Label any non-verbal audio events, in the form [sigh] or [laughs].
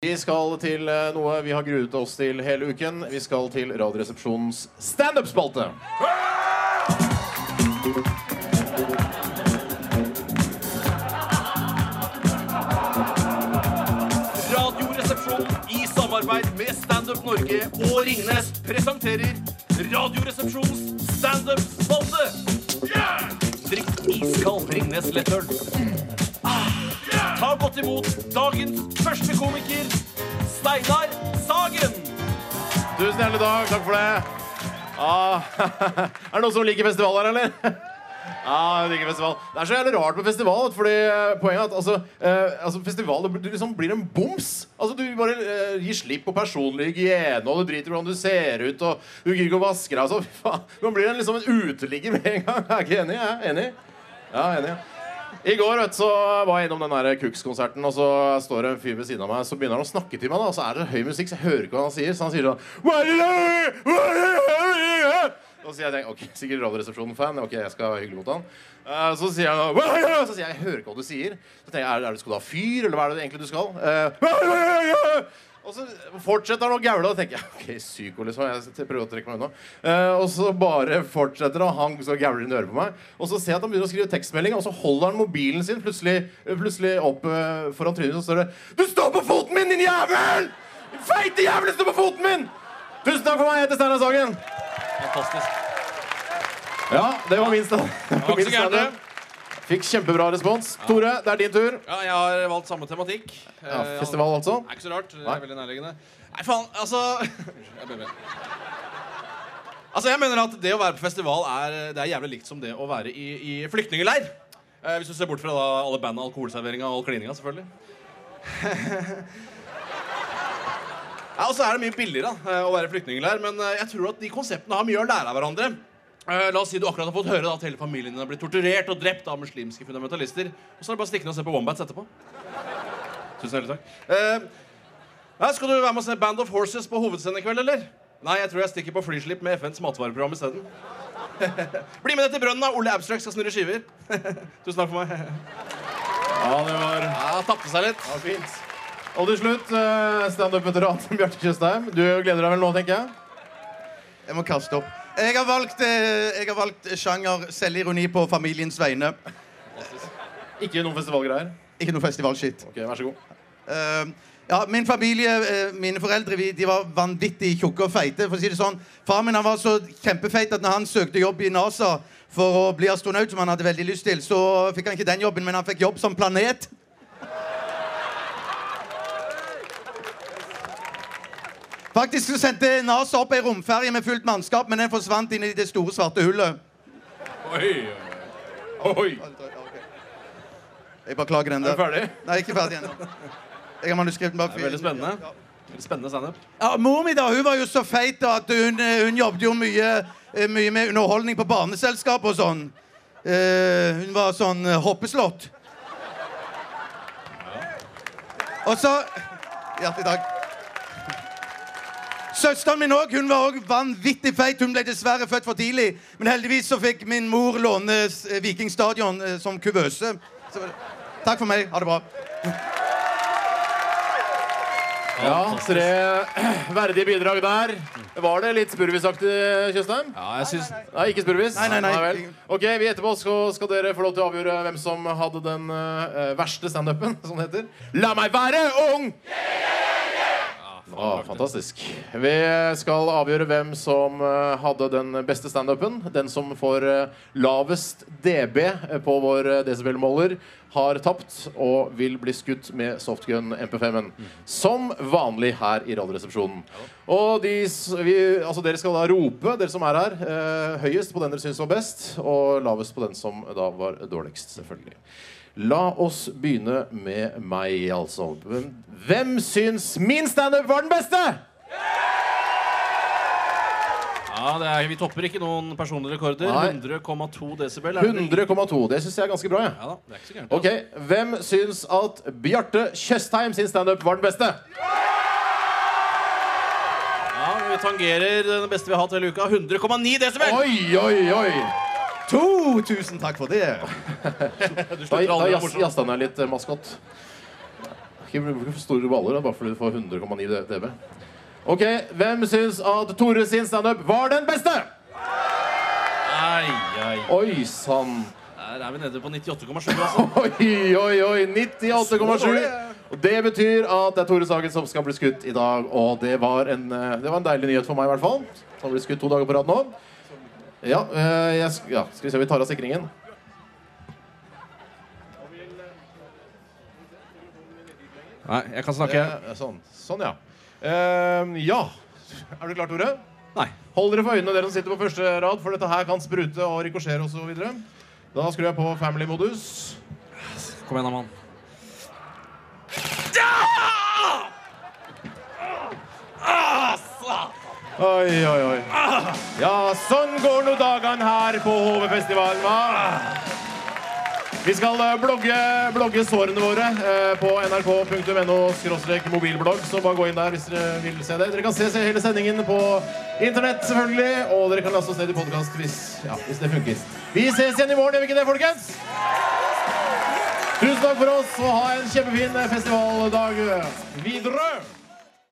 Vi skal til eh, noe vi har gruet oss til hele uken. Vi skal til Radioresepsjonens standup-spalte. Radioresepsjonen i samarbeid med Standup Norge og Ringnes presenterer Radioresepsjonens standup-spalte. Drikk iskald Ringnes lettøl. Ah, godt imot dagens første komiker, Steinar Sagen. Tusen hjertelig takk. Takk for det. Ah, [laughs] er det noen som liker festival her, eller? Ja, [laughs] jeg liker festival. Det er så jævlig rart med festival. Fordi eh, poenget er at altså, eh, altså Festival liksom blir en boms. Altså Du bare eh, gir slipp på personlig hygiene, og du driter i hvordan du ser ut, og du gidder ikke å vaske deg. Altså, faen. Nå blir en, liksom en uteligger med en gang. Jeg er ikke enig. Jeg er enig. Ja, enig. I går vet, så var jeg innom den der Kux-konserten, og så står det en fyr ved siden av meg. Så begynner han å snakke til meg, da, og så er det høy musikk, så jeg hører ikke hva han sier. Så han sier sånn Og så jeg ok, sikkert Radioresepsjonen-fan. Ok, jeg skal hyggelig mot han. Uh, så sier han "What? Så sier jeg jeg hører ikke hva du sier. Så tenker jeg, er, er det, Skal du ha fyr, eller hva er det egentlig du skal? Eh, "What is it?" og så fortsetter han å gaule, og tenker jeg ok, psyko, liksom. Jeg prøver å trekke meg unna. Uh, og så bare fortsetter han, han så gauler inn i øret på meg. Og så ser jeg at han begynner å skrive tekstmelding, og så holder han mobilen sin plutselig, plutselig opp foran trynet, så står det Du står på foten min, din jævel! Feite jævel, du står på foten min! Tusen takk for meg, jeg heter Steinar Sagen. Fantastisk. Ja, det var min standup. Fikk kjempebra respons. Tore, det er din tur. Ja, jeg har valgt samme tematikk. Ja, Eh, festival, altså. Det er ikke så rart. Det er veldig nærliggende. Nei, faen, altså [laughs] Jeg. Altså, jeg mener at det å være på festival er, det er jævlig likt som det å være i, i flyktningleir. Eh, hvis du ser bort fra da, alle bandene, alkoholserveringa og klininga, selvfølgelig. [laughs] ja, og så er det mye billigere da, eh, å være flyktningleir, men eh, jeg tror at de konseptene har mye å lære av hverandre. Eh, La oss si du akkurat har fått høre da, at hele familien din har blitt torturert og drept av muslimske fundamentalister. Og så er det bare å stikke ned og se på Wombats etterpå. Tusen hjertelig takk. Eh, skal du være med og se Band of Horses på hovedscenen i kveld, eller? Nei, jeg tror jeg stikker på flyslipp med FNs matvareprogram isteden. [laughs] Bli med ned til brønnen, da. Ole Abstract skal snurre skiver. [laughs] Tusen takk for meg. Ja, det var Ja, Tapte seg litt. Ja, fint. Og til slutt, uh, standup-veteran [laughs] Bjarte Tjøstheim. Du gleder deg vel nå, tenker jeg? Jeg må kaste opp. Jeg har valgt, eh, jeg har valgt sjanger selvironi på familiens vegne. Ikke noen festivalgreier? Ikke noe festivalskitt. Ok, vær så god. Eh, ja, min familie, eh, mine foreldre, vi, de var vanvittig tjukke og feite. For å si det sånn. Far min han var så kjempefeit at når han søkte jobb i NASA for å bli astronaut, som han hadde veldig lyst til, så fikk han ikke den jobben, men han fikk jobb som planet. Faktisk så sendte NASA opp ei romferje med fullt mannskap, men den forsvant inn i det store svarte hullet. Oi, oi. Jeg beklager den der. Er du ferdig? Nei, ikke ferdig ennå. Jeg har manuskripten bak Det er veldig spennende. Veldig Spennende standup. Ja, mor mi da, hun var jo så feit da, at hun, eh, hun jobbet jo mye, eh, mye med underholdning på barneselskap og sånn. Uh, hun var sånn hoppeslott. Ja. Og så Hjertelig takk. Søsteren min òg. Hun var også vanvittig feit. Hun ble dessverre født for tidlig. Men heldigvis så fikk min mor låne vikingstadion Viking Stadion eh, som kuvøse. Så, takk for meg. Ha det bra. Ja, tre verdige bidrag der. Var det litt spurvisaktig, Tjøstheim? Ja, jeg synes Nei, ikke spurvis? Nei, nei, nei. vel. Ok, vi Etterpå skal, skal dere få lov til å avgjøre hvem som hadde den uh, verste standupen, som det heter. La meg være ung! Å, fantastisk. Vi skal avgjøre hvem som eh, hadde den beste standupen. Den som får eh, lavest DB på vår eh, desibelmåler, har tapt og vil bli skutt med softgun MP5-en. Som vanlig her i Radioresepsjonen. Og de, vi, altså dere skal da rope, dere som er her, eh, høyest på den dere syns var best, og lavest på den som da var dårligst, selvfølgelig. La oss begynne med meg, altså. Hvem- syns min standup var den beste? Ja, det er, Vi topper ikke noen personlige rekorder. 100,2 desibel. er det 100,2. Det syns jeg er ganske bra. Ja. Ja da, det er ikke så gærent. Ok, Hvem syns at Bjarte Tjøstheim sin standup var den beste? Ja, Vi tangerer den beste vi har hatt hele uka. 100,9 desibel! Oi, oi, oi! To! Tusen takk for det. [laughs] Du Da, da jazz- jazza han litt, eh, maskot. Ikke bruk for store baller da, bare fordi du får 100,9 dB. Ok, Hvem syns at Tore sin standup var den beste? Ai, ai. Oi sann. Der er vi nede på 98,7. Altså. [laughs] Oi, oi, oi. 98,7. Og Det betyr at det er Tore Sagen som skal bli skutt i dag. Og det var en, eh, det var en deilig nyhet for meg, i hvert fall. Han blir skutt to dager på rad nå. Ja, eh, jeg, ja, skal vi se, om vi tar av sikringen. Nei, jeg kan snakke. Eh, sånn, sånn, ja. Eh, ja. Er du klar, Tore? Nei. Hold dere for øynene, dere som sitter på første rad, for dette her kan sprute og rikosjere osv. Da skrur jeg på family-modus. Kom igjen, mann. Oi, oi, oi. Ja, sånn går nå dagene her på HV-festivalen, hva? Vi skal eh, blogge, blogge sårene våre eh, på nrk.no mobilblogg. Så bare gå inn der hvis dere vil se det. Dere kan se, se hele sendingen på internett, selvfølgelig. Og dere kan laste oss ned i podkast hvis, ja, hvis det funker. Vi ses igjen i morgen, gjør vi ikke det, folkens? Tusen takk for oss, og ha en kjempefin festivaldag videre.